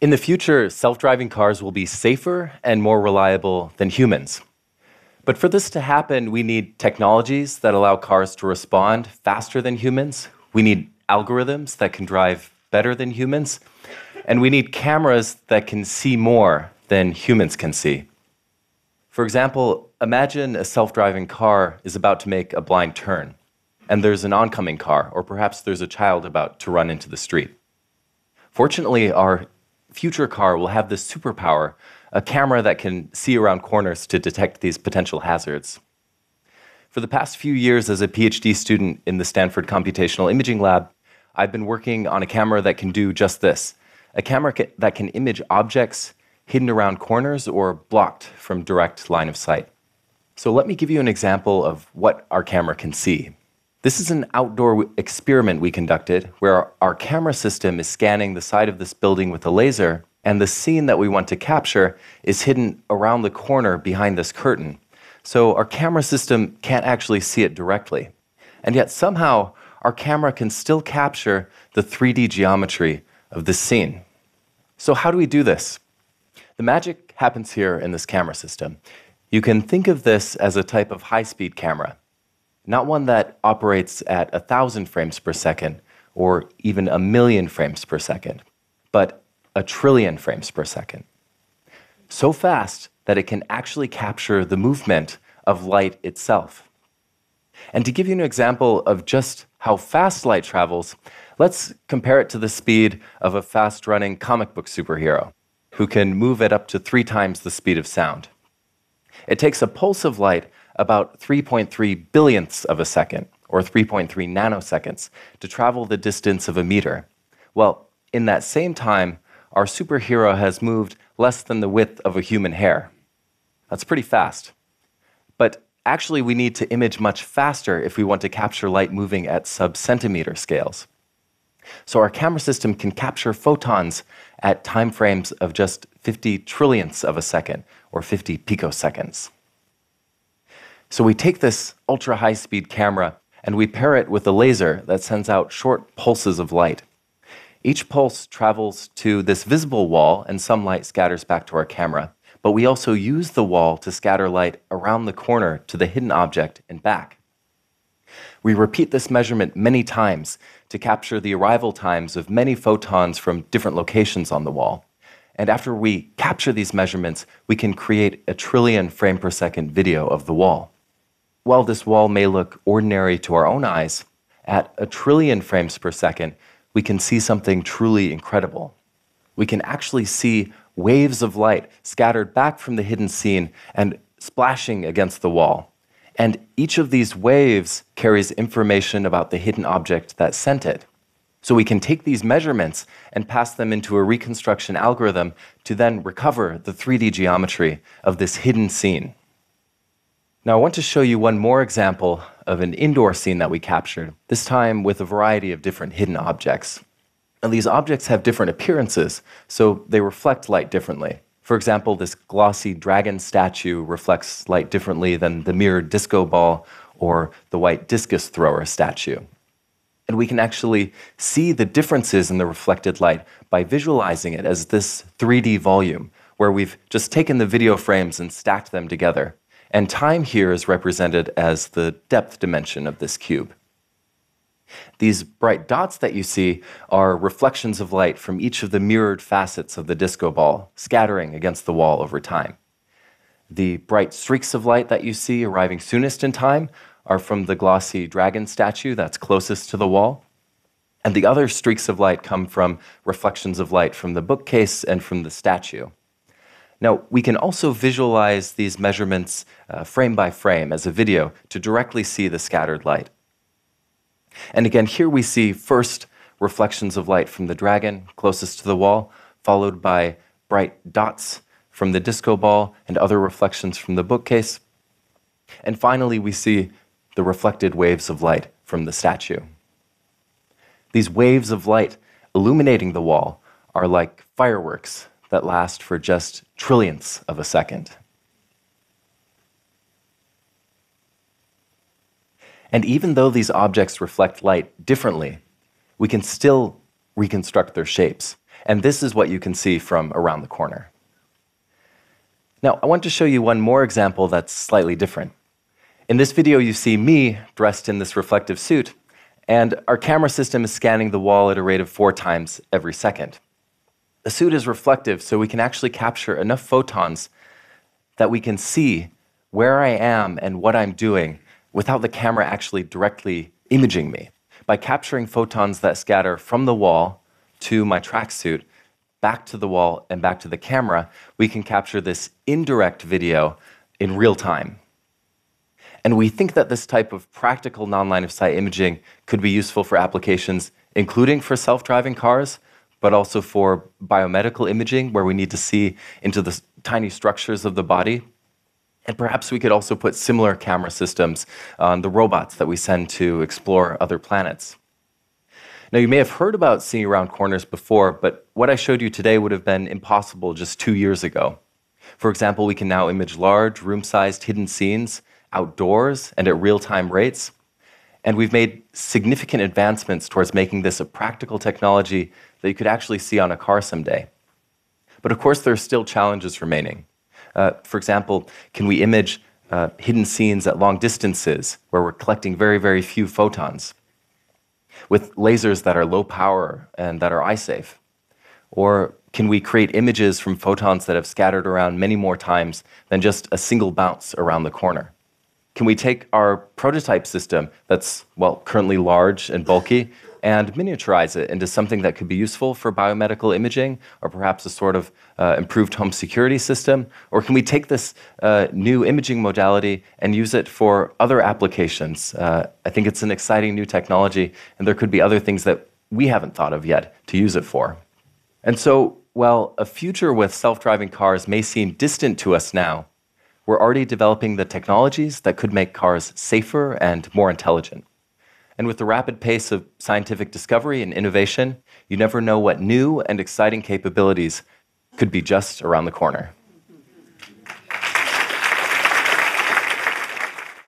In the future, self driving cars will be safer and more reliable than humans. But for this to happen, we need technologies that allow cars to respond faster than humans. We need algorithms that can drive better than humans. And we need cameras that can see more than humans can see. For example, imagine a self driving car is about to make a blind turn, and there's an oncoming car, or perhaps there's a child about to run into the street. Fortunately, our future car will have this superpower a camera that can see around corners to detect these potential hazards. For the past few years, as a PhD student in the Stanford Computational Imaging Lab, I've been working on a camera that can do just this a camera ca- that can image objects hidden around corners or blocked from direct line of sight. So, let me give you an example of what our camera can see. This is an outdoor experiment we conducted where our camera system is scanning the side of this building with a laser and the scene that we want to capture is hidden around the corner behind this curtain. So our camera system can't actually see it directly. And yet somehow our camera can still capture the 3D geometry of this scene. So how do we do this? The magic happens here in this camera system. You can think of this as a type of high speed camera, not one that operates at 1,000 frames per second or even a million frames per second, but a trillion frames per second. So fast that it can actually capture the movement of light itself. And to give you an example of just how fast light travels, let's compare it to the speed of a fast running comic book superhero who can move at up to three times the speed of sound. It takes a pulse of light about 3.3 billionths of a second, or 3.3 nanoseconds, to travel the distance of a meter. Well, in that same time, our superhero has moved less than the width of a human hair. That's pretty fast. But actually, we need to image much faster if we want to capture light moving at sub centimeter scales. So our camera system can capture photons at time frames of just 50 trillionths of a second, or 50 picoseconds. So we take this ultra high speed camera and we pair it with a laser that sends out short pulses of light. Each pulse travels to this visible wall, and some light scatters back to our camera. But we also use the wall to scatter light around the corner to the hidden object and back. We repeat this measurement many times to capture the arrival times of many photons from different locations on the wall. And after we capture these measurements, we can create a trillion frame per second video of the wall. While this wall may look ordinary to our own eyes, at a trillion frames per second, we can see something truly incredible. We can actually see waves of light scattered back from the hidden scene and splashing against the wall. And each of these waves carries information about the hidden object that sent it. So we can take these measurements and pass them into a reconstruction algorithm to then recover the 3D geometry of this hidden scene. Now, I want to show you one more example of an indoor scene that we captured, this time with a variety of different hidden objects. And these objects have different appearances, so they reflect light differently. For example, this glossy dragon statue reflects light differently than the mirrored disco ball or the white discus thrower statue. And we can actually see the differences in the reflected light by visualizing it as this 3D volume, where we've just taken the video frames and stacked them together. And time here is represented as the depth dimension of this cube. These bright dots that you see are reflections of light from each of the mirrored facets of the disco ball, scattering against the wall over time. The bright streaks of light that you see arriving soonest in time are from the glossy dragon statue that's closest to the wall. And the other streaks of light come from reflections of light from the bookcase and from the statue. Now, we can also visualize these measurements uh, frame by frame as a video to directly see the scattered light. And again, here we see first reflections of light from the dragon closest to the wall, followed by bright dots from the disco ball and other reflections from the bookcase. And finally, we see the reflected waves of light from the statue. These waves of light illuminating the wall are like fireworks that last for just trillionths of a second. And even though these objects reflect light differently, we can still reconstruct their shapes. And this is what you can see from around the corner. Now, I want to show you one more example that's slightly different. In this video, you see me dressed in this reflective suit, and our camera system is scanning the wall at a rate of four times every second. The suit is reflective, so we can actually capture enough photons that we can see where I am and what I'm doing without the camera actually directly imaging me. By capturing photons that scatter from the wall to my tracksuit, back to the wall, and back to the camera, we can capture this indirect video in real time. And we think that this type of practical non line of sight imaging could be useful for applications, including for self driving cars, but also for biomedical imaging, where we need to see into the tiny structures of the body. And perhaps we could also put similar camera systems on the robots that we send to explore other planets. Now, you may have heard about seeing around corners before, but what I showed you today would have been impossible just two years ago. For example, we can now image large, room sized hidden scenes outdoors and at real time rates. And we've made significant advancements towards making this a practical technology that you could actually see on a car someday. But of course, there are still challenges remaining. Uh, for example, can we image uh, hidden scenes at long distances where we're collecting very, very few photons with lasers that are low power and that are eye safe? Or can we create images from photons that have scattered around many more times than just a single bounce around the corner? Can we take our prototype system that's, well, currently large and bulky and miniaturize it into something that could be useful for biomedical imaging or perhaps a sort of uh, improved home security system? Or can we take this uh, new imaging modality and use it for other applications? Uh, I think it's an exciting new technology, and there could be other things that we haven't thought of yet to use it for. And so, while a future with self driving cars may seem distant to us now, we're already developing the technologies that could make cars safer and more intelligent. And with the rapid pace of scientific discovery and innovation, you never know what new and exciting capabilities could be just around the corner.